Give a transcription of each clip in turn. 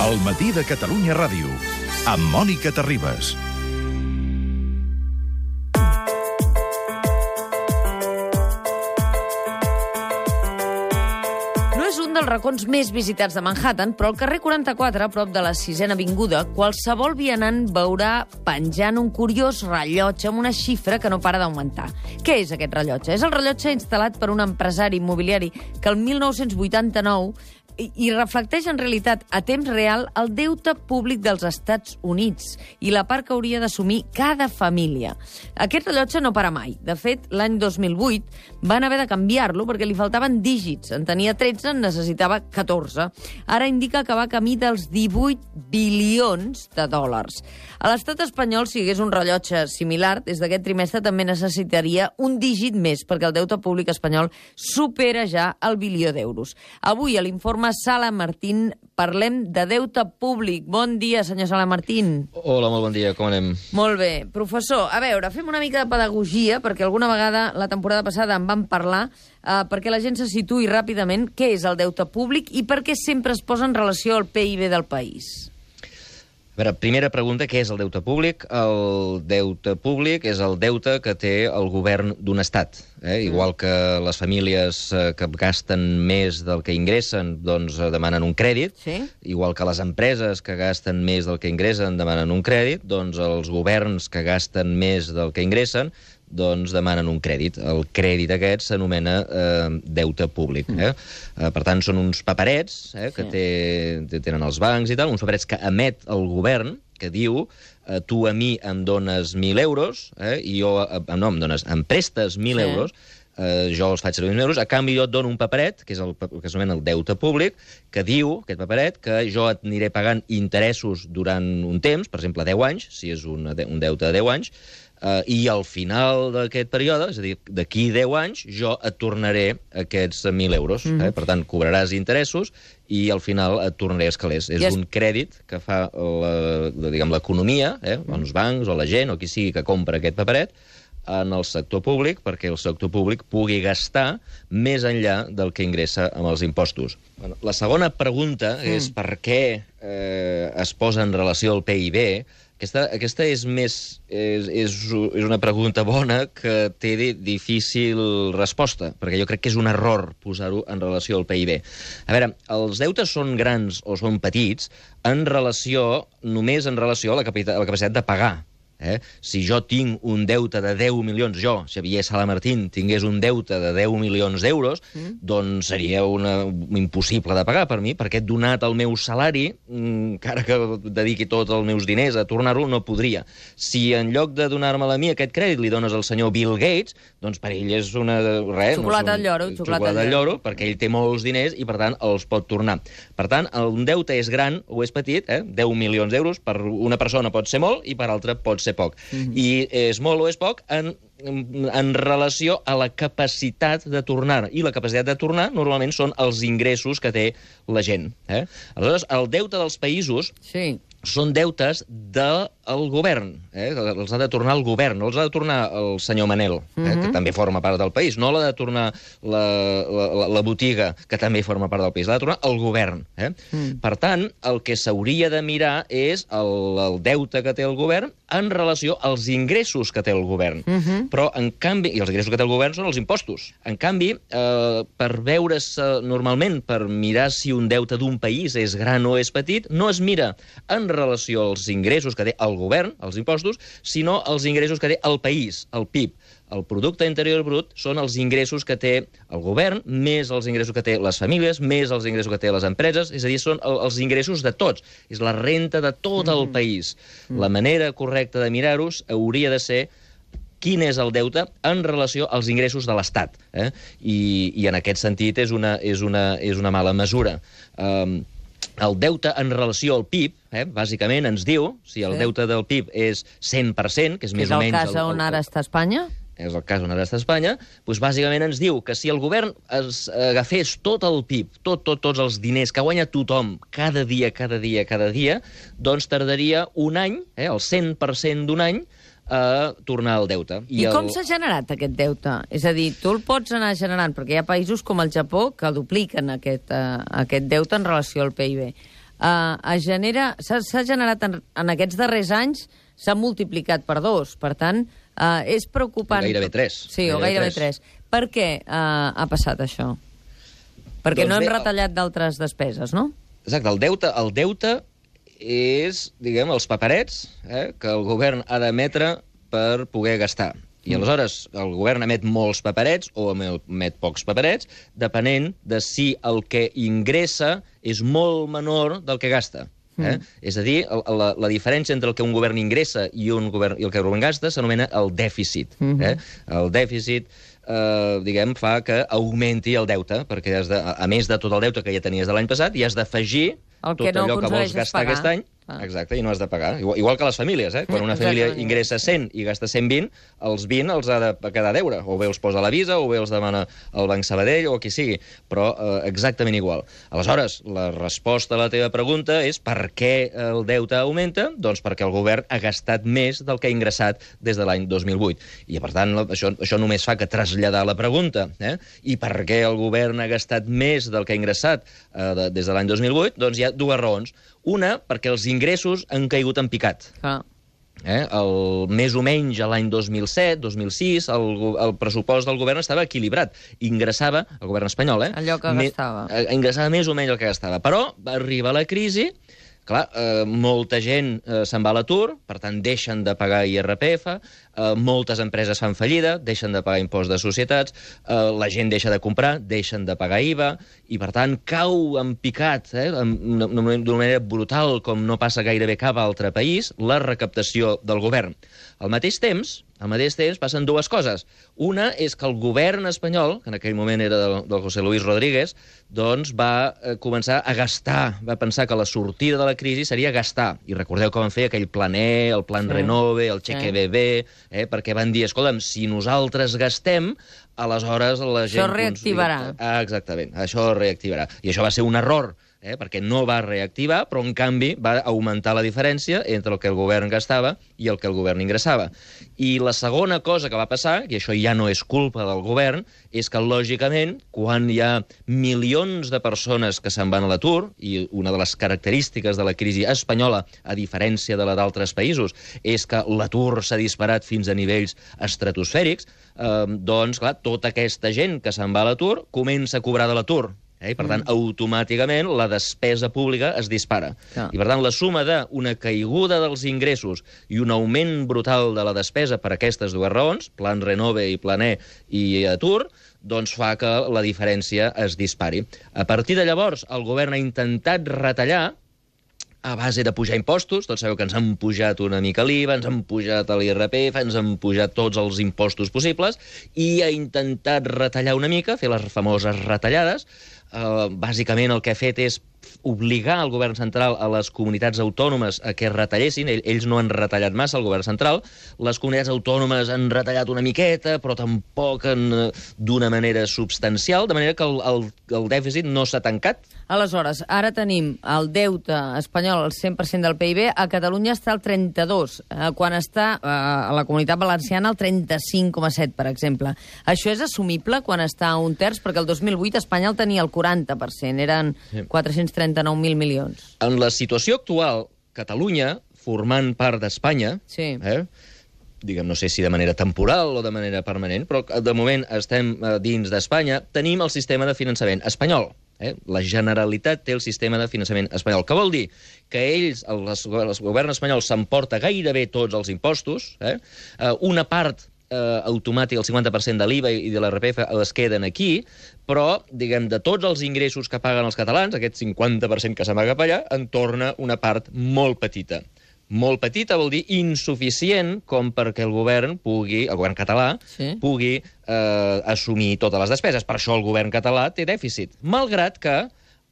El matí de Catalunya Ràdio, amb Mònica Terribas. No és un dels racons més visitats de Manhattan, però al carrer 44, a prop de la sisena avinguda, qualsevol vianant veurà penjant un curiós rellotge amb una xifra que no para d'augmentar. Què és aquest rellotge? És el rellotge instal·lat per un empresari immobiliari que el 1989 i, reflecteix en realitat a temps real el deute públic dels Estats Units i la part que hauria d'assumir cada família. Aquest rellotge no para mai. De fet, l'any 2008 van haver de canviar-lo perquè li faltaven dígits. En tenia 13, en necessitava 14. Ara indica que va camí dels 18 bilions de dòlars. A l'estat espanyol, si hi hagués un rellotge similar, des d'aquest trimestre també necessitaria un dígit més perquè el deute públic espanyol supera ja el bilió d'euros. Avui, a l'informe Sala Martín, parlem de deute públic. Bon dia, senyor Sala Martín. Hola, molt bon dia, com anem? Molt bé. Professor, a veure, fem una mica de pedagogia, perquè alguna vegada la temporada passada en vam parlar, eh, perquè la gent se situï ràpidament què és el deute públic i per què sempre es posa en relació al PIB del país. A veure, primera pregunta, què és el deute públic? El deute públic és el deute que té el govern d'un estat. Eh? Igual que les famílies eh, que gasten més del que ingressen, doncs eh, demanen un crèdit. Sí. Igual que les empreses que gasten més del que ingressen demanen un crèdit, doncs els governs que gasten més del que ingressen doncs demanen un crèdit. El crèdit aquest s'anomena eh, deute públic. Eh? Eh, per tant, són uns paperets eh, que Sí. té, tenen els bancs i tal, uns paperets que emet el govern, que diu eh, tu a mi em dones 1.000 euros, eh, i jo, eh, no, em dones, em prestes 1.000 Sí. euros, eh, jo els faig servir 1.000 euros, a canvi jo et dono un paperet, que és el que s'anomena el deute públic, que diu, aquest paperet, que jo et aniré pagant interessos durant un temps, per exemple, 10 anys, si és un, un deute de 10 anys, eh, i al final d'aquest període, és a dir, d'aquí 10 anys, jo et tornaré aquests 1.000 euros. Mhm. Eh? Per tant, cobraràs interessos i al final et tornaré els calés. És es- un crèdit que fa l'economia, eh? Mhm. els bancs o la gent o qui sigui que compra aquest paperet, en el sector públic perquè el sector públic pugui gastar més enllà del que ingressa amb els impostos. Bueno, la segona pregunta mm. és per què eh, es posa en relació al PIB. Aquesta, aquesta és més és, és, és una pregunta bona que té di- difícil resposta, perquè jo crec que és un error posar-ho en relació al PIB. A veure, els deutes són grans o són petits en relació, només en relació a la, capita, a la capacitat de pagar. Eh? Si jo tinc un deute de 10 milions, jo, Xavier Sala Martín, tingués un deute de 10 milions d'euros, mm. doncs seria una, impossible de pagar per mi, perquè donat el meu salari, mm, encara que dediqui tots els meus diners a tornar-lo, no podria. Si en lloc de donar-me a mi aquest crèdit li dones al senyor Bill Gates, doncs per ell és una... Res, Xocolata no al lloro, xocolata xocolata al lloro, perquè ell té molts diners i, per tant, els pot tornar. Per tant, un deute és gran o és petit, eh? 10 milions d'euros, per una persona pot ser molt i per altra pot ser poc. Mm -hmm. I és molt o és poc en, en relació a la capacitat de tornar. I la capacitat de tornar normalment són els ingressos que té la gent. Eh? Aleshores, el deute dels països Sí. Són deutes del govern. Eh? Els ha de tornar el govern, no els ha de tornar el senyor Manel, eh? Mhm. que també forma part del país. No l'ha de tornar la, la, la botiga, que també forma part del país. L'ha de tornar el govern. Eh? Mm. Per tant, el que s'hauria de mirar és el, el deute que té el govern en relació als ingressos que té el govern. Mhm. Però, en canvi, i els ingressos que té el govern són els impostos. En canvi, eh, per veure's normalment, per mirar si un deute d'un país és gran o és petit, no es mira en relació als ingressos que té el govern, els impostos, sinó als ingressos que té el país, el PIB. El producte interior brut són els ingressos que té el govern, més els ingressos que té les famílies, més els ingressos que té les empreses, és a dir, són el- els ingressos de tots. És la renta de tot el país. La manera correcta de mirar-los hauria de ser quin és el deute en relació als ingressos de l'Estat. Eh? I, I en aquest sentit és una, és una, és una mala mesura. Um, el deute en relació al PIB, eh, bàsicament ens diu, si el Sí. deute del PIB és 100%, que és Que més és o el menys... cas on ara està Espanya? és el cas on ara està Espanya, doncs bàsicament ens diu que si el govern es agafés tot el PIB, tot, tot, tots els diners que guanya tothom cada dia, cada dia, cada dia, doncs tardaria un any, eh, el 100% d'un any, a tornar al deute. I, el... com s'ha generat aquest deute? És a dir, tu el pots anar generant, perquè hi ha països com el Japó que dupliquen aquest, uh, aquest deute en relació al PIB. uh, es genera... S'ha generat en, en aquests darrers anys, s'ha multiplicat per dos. Per tant, uh, és preocupant... Gairebé tres. Sí, o Gairebé gairebé tres. Per què uh, ha passat això? Perquè Doncs no hem bé, retallat d'altres despeses, no? Exacte, el deute, el deute és, diguem, els paperets eh, que el govern ha d'emetre per poder gastar. I aleshores el govern emet molts paperets o emet pocs paperets, depenent de si el que ingressa és molt menor del que gasta. Eh? Mm. És a dir, la, la diferència entre el que un govern ingressa i, un govern, i el que el govern gasta s'anomena el dèficit. Mm -hmm. eh? El dèficit eh, diguem, fa que augmenti el deute, perquè has de, a més de tot el deute que ja tenies de l'any passat, hi has d'afegir El tot que no allò que vols gastar aquest any, Ah. exacte, i no has de pagar. Igual, igual que les famílies, eh? Quan una família Exactament. ingressa 100 i gasta 120, els 20 els ha de quedar a deure. O bé els posa la Visa, o bé els demana al Banc Sabadell, o qui sigui. Però eh, exactament igual. Aleshores, la resposta a la teva pregunta és per què el deute augmenta? Doncs perquè el govern ha gastat més del que ha ingressat des de l'any 2008. I, per tant, això, això només fa que traslladar la pregunta. Eh? I per què el govern ha gastat més del que ha ingressat eh, de, des de l'any 2008? Doncs hi ha dues raons. Una, perquè els ingressos han caigut en picat. Clar. Eh? El, més o menys a l'any 2007, 2006, el, el pressupost del govern estava equilibrat. Ingressava, el govern espanyol, eh? Allò que gastava. eh, ingressava més o menys el que gastava. Però va arribar la crisi, clar, eh, molta gent eh, se'n va a l'atur, per tant, deixen de pagar IRPF, eh, moltes empreses fan fallida, deixen de pagar impost de societats, eh, la gent deixa de comprar, deixen de pagar IVA, i, per tant, cau en picat, eh, d'una manera brutal, com no passa gairebé cap altre país, la recaptació del govern. Al mateix temps, al mateix temps passen dues coses. Una és que el govern espanyol, que en aquell moment era del, del José Luis Rodríguez, doncs va eh, començar a gastar, va pensar que la sortida de la crisi seria gastar. I recordeu que van fer aquell plan E, el plan Sí. Renove, el xeque Sí. BB, eh, perquè van dir, escolta'm, si nosaltres gastem, aleshores la gent... cons- reactivarà. Ah, exactament, això reactivarà. I això va ser un error, eh, perquè no va reactivar, però en canvi va augmentar la diferència entre el que el govern gastava i el que el govern ingressava. I la segona cosa que va passar, i això ja no és culpa del govern, és que, lògicament, quan hi ha milions de persones que se'n van a l'atur, i una de les característiques de la crisi espanyola, a diferència de la d'altres països, és que l'atur s'ha disparat fins a nivells estratosfèrics, eh, doncs, clar, tota aquesta gent que se'n va a l'atur comença a cobrar de l'atur. Eh? I, per tant, automàticament la despesa pública es dispara. Clar. I, per tant, la suma d'una caiguda dels ingressos i un augment brutal de la despesa per aquestes dues raons, plan Renove i plan E i atur, doncs fa que la diferència es dispari. A partir de llavors, el govern ha intentat retallar a base de pujar impostos, tots sabeu que ens han pujat una mica l'IVA, ens han pujat l'IRPF, ens han pujat tots els impostos possibles, i ha intentat retallar una mica, fer les famoses retallades. Uh, bàsicament el que ha fet és obligar el govern central a les comunitats autònomes a que retallessin. Ell, ells no han retallat massa, el govern central. Les comunitats autònomes han retallat una miqueta, però tampoc en, eh, d'una manera substancial, de manera que el, el, el dèficit no s'ha tancat, Aleshores, ara tenim el deute espanyol al 100% del PIB, a Catalunya està al 32, eh, quan està eh, a la Comunitat Valenciana al 35,7, per exemple. Això és assumible quan està a un terç? Perquè el 2008 Espanya el tenia al 40%, eren Sí. 439.000 milions. En la situació actual, Catalunya, formant part d'Espanya, Sí. eh, diguem, no sé si de manera temporal o de manera permanent, però de moment estem eh, dins d'Espanya, tenim el sistema de finançament espanyol. Eh? La Generalitat té el sistema de finançament espanyol, que vol dir que ells, el, el govern espanyol, s'emporta gairebé tots els impostos, eh? Eh, una part eh, automàtic, el 50% de l'IVA i de l'RPF es queden aquí, però, diguem, de tots els ingressos que paguen els catalans, aquest 50% que s'amaga cap allà, en torna una part molt petita. Molt petita vol dir insuficient com perquè el govern pugui, el govern català, Sí. pugui eh, assumir totes les despeses. Per això el govern català té dèficit. Malgrat que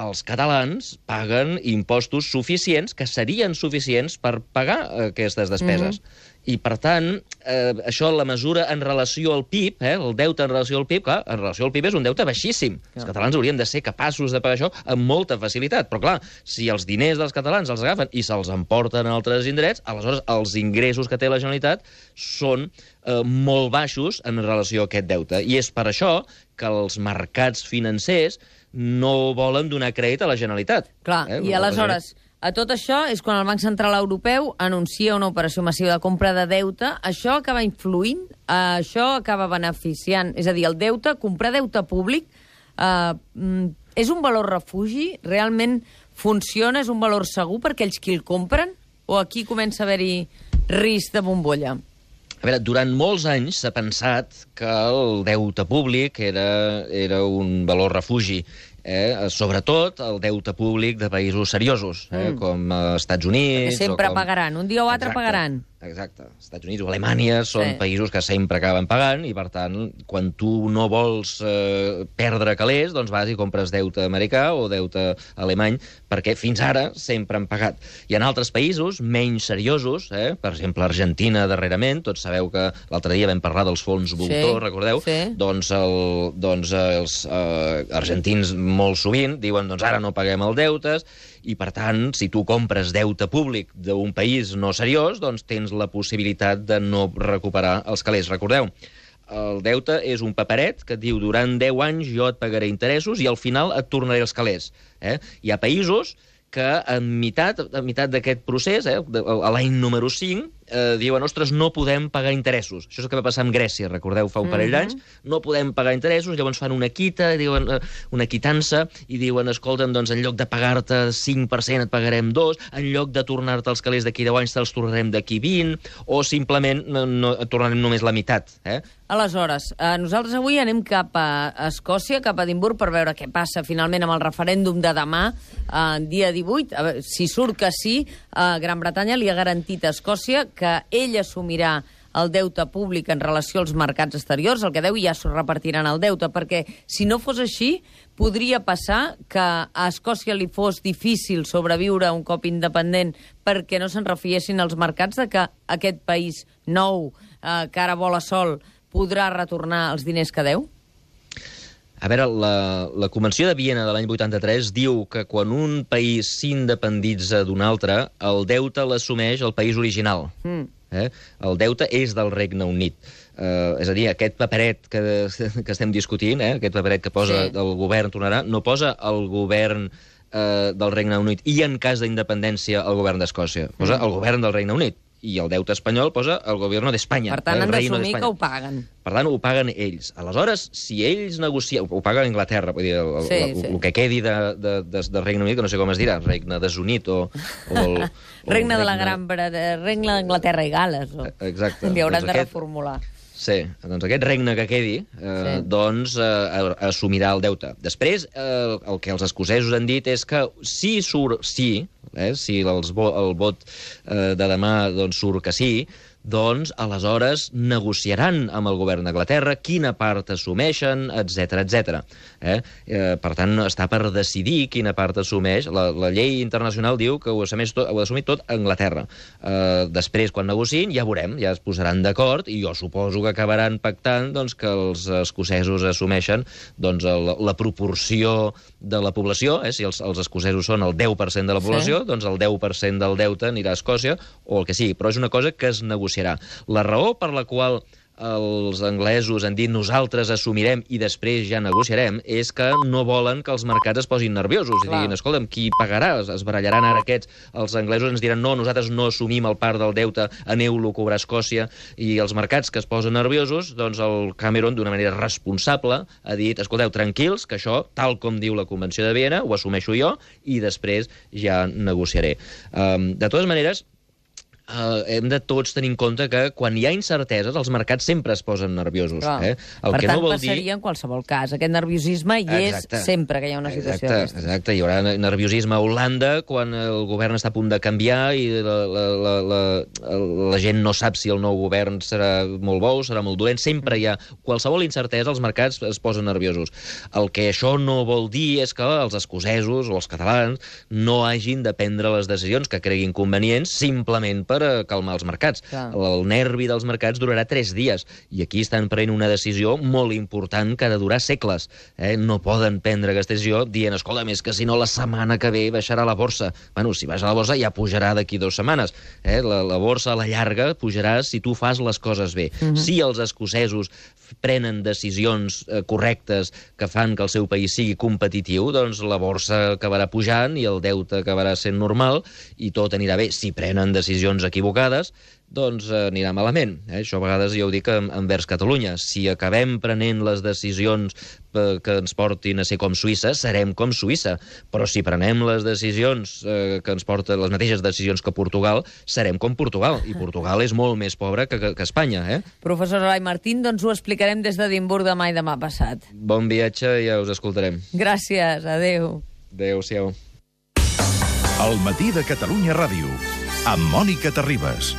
els catalans paguen impostos suficients, que serien suficients per pagar aquestes despeses. I, per tant, eh, això, la mesura en relació al PIB, eh, el deute en relació al PIB, clar, en relació al PIB és un deute baixíssim. Els catalans haurien de ser capaços de pagar això amb molta facilitat. Però, clar, si els diners dels catalans els agafen i se'ls emporten a altres indrets, aleshores els ingressos que té la Generalitat són eh, molt baixos en relació a aquest deute. I és per això que els mercats financers no volen donar crèdit a la Generalitat. Clar, eh? i aleshores, a tot això és quan el Banc Central Europeu anuncia una operació massiva de compra de deute. Això acaba influint, eh, això acaba beneficiant. És a dir, el deute, comprar deute públic, eh, mm, és un valor refugi? Realment funciona? És un valor segur per aquells qui el compren? O aquí comença a haver-hi risc de bombolla? A veure, durant molts anys s'ha pensat que el deute públic era, era un valor refugi eh, sobretot el deute públic de països seriosos, eh, Mm. com eh, Estats Units... Que sempre o com... pagaran, un dia o altre Exacte, pagaran. Exacte. Estats Units o Alemanya són Sí. països que sempre acaben pagant i, per tant, quan tu no vols eh, perdre calés, doncs vas i compres deute americà o deute alemany, perquè fins ara sempre han pagat. Hi ha altres països menys seriosos, eh? per exemple, Argentina darrerament, tots sabeu que l'altre dia vam parlar dels fons voltor, recordeu? sí. Doncs, el, doncs els eh, argentins molt sovint diuen doncs ara no paguem el deutes i, per tant, si tu compres deute públic d'un país no seriós, doncs tens la possibilitat de no recuperar els calés. Recordeu, el deute és un paperet que et diu durant 10 anys jo et pagaré interessos i al final et tornaré els calés. Eh? Hi ha països que en meitat, en meitat d'aquest procés, eh, a l'any número 5, eh, diuen, ostres, no podem pagar interessos. Això és el que va passar amb Grècia, recordeu, fa un parell Mhm. d'anys. No podem pagar interessos, llavors fan una quita, diuen, eh, una quitança, i diuen, escolta'm, doncs en lloc de pagar-te 5% et pagarem 2, en lloc de tornar-te els calés d'aquí 10 anys te'ls tornarem d'aquí 20, o simplement no, no, tornarem només la meitat. Eh? Aleshores, eh, nosaltres avui anem cap a Escòcia, cap a Edimburg, per veure què passa finalment amb el referèndum de demà, eh, dia 18. A veure, si surt que sí, eh, Gran Bretanya li ha garantit a Escòcia que ell assumirà el deute públic en relació als mercats exteriors, el que deu ja s'ho repartiran el deute, perquè si no fos així, podria passar que a Escòcia li fos difícil sobreviure un cop independent perquè no se'n refiessin els mercats de que aquest país nou, eh, que ara vola sol, podrà retornar els diners que deu? A veure, la, la Convenció de Viena de l'any 83 diu que quan un país s'independitza d'un altre, el deute l'assumeix el país original. Mm. Eh? El deute és del Regne Unit. Eh, és a dir, aquest paperet que, que estem discutint, eh? aquest paperet que posa Sí. el govern tornarà, no posa el govern eh, del Regne Unit i, en cas d'independència, el govern d'Escòcia. Posa Mm. el govern del Regne Unit. I el deute espanyol posa el govern d'Espanya. Per tant, el han d'assumir que ho paguen. Per tant, ho paguen ells. Aleshores, si ells negocien... Ho paga Anglaterra, vull dir, el, Sí, el, sí. el que quedi de, de, de, de Regne Unit, que no sé com es dirà, Regne desunit o... o el, o Regne el de la Gran Bretaña, Regne d'Anglaterra i Gales. O... Exacte. Li hauran Doncs de aquest- reformular. Sí, doncs aquest regne que quedi, eh, Sí. doncs eh, assumirà el deute. Després, eh, el que els escocesos han dit és que si surt sí, eh, si els el vot eh, de demà doncs, surt que sí, doncs aleshores negociaran amb el govern d'Anglaterra quina part assumeixen, etc etc. Eh? Eh, per tant, està per decidir quina part assumeix. La, la llei internacional diu que ho assumeix tot, ho ha d'assumir tot Anglaterra. Eh, després, quan negociïn, ja veurem, ja es posaran d'acord i jo suposo que acabaran pactant doncs, que els escocesos assumeixen doncs, el, la proporció de la població, eh? si els, els escocesos són el 10% de la Sí. població, doncs el 10% del deute anirà a Escòcia, o el que sigui, però és una cosa que es negociarà. La raó per la qual els anglesos han dit nosaltres assumirem i després ja negociarem, és que no volen que els mercats es posin nerviosos i Clar. diguin, escolta'm, qui pagarà? Es, barallaran ara aquests. Els anglesos ens diran, no, nosaltres no assumim el part del deute, aneu-lo a cobrar a Escòcia, i els mercats que es posen nerviosos, doncs el Cameron, d'una manera responsable, ha dit, escolteu, tranquils, que això, tal com diu la Convenció de Viena, ho assumeixo jo, i després ja negociaré. Um, de totes maneres, Uh, hem de tots tenir en compte que quan hi ha incerteses els mercats sempre es posen nerviosos. Clar. Eh? El per que tant, no vol passaria dir... en qualsevol cas. Aquest nerviosisme hi Exacte. és sempre que hi ha una situació exacte, d'aquestes. exacte, hi haurà nerviosisme a Holanda quan el govern està a punt de canviar i la, la, la, la, la gent no sap si el nou govern serà molt bo o serà molt dolent. Sempre hi ha qualsevol incertesa, els mercats es posen nerviosos. El que això no vol dir és que els escocesos o els catalans no hagin de prendre les decisions que creguin convenients simplement per eh, calmar els mercats. Clar. El nervi dels mercats durarà tres dies, i aquí estan prenent una decisió molt important que ha de durar segles. Eh? No poden prendre aquesta decisió dient, escolta, més que si no la setmana que ve baixarà la borsa. Bueno, si baixa la borsa ja pujarà d'aquí dues setmanes. Eh? La, la borsa a la llarga pujarà si tu fas les coses bé. Mm -hmm. Si els escocesos prenen decisions eh, correctes que fan que el seu país sigui competitiu, doncs la borsa acabarà pujant i el deute acabarà sent normal i tot anirà bé. Si prenen decisions equivocades, doncs eh, anirà malament. Eh? Això a vegades ja ho dic en, envers Catalunya. Si acabem prenent les decisions eh, que ens portin a ser com Suïssa, serem com Suïssa. Però si prenem les decisions eh, que ens porten les mateixes decisions que Portugal, serem com Portugal. I Portugal és molt més pobre que, que, que Espanya. Eh? Professor Elai Martín, doncs ho explicarem des d'Edimburg demà i demà passat. Bon viatge i ja us escoltarem. Gràcies, adeu. Adéu-siau. El matí de Catalunya Ràdio, amb Mònica Terribas.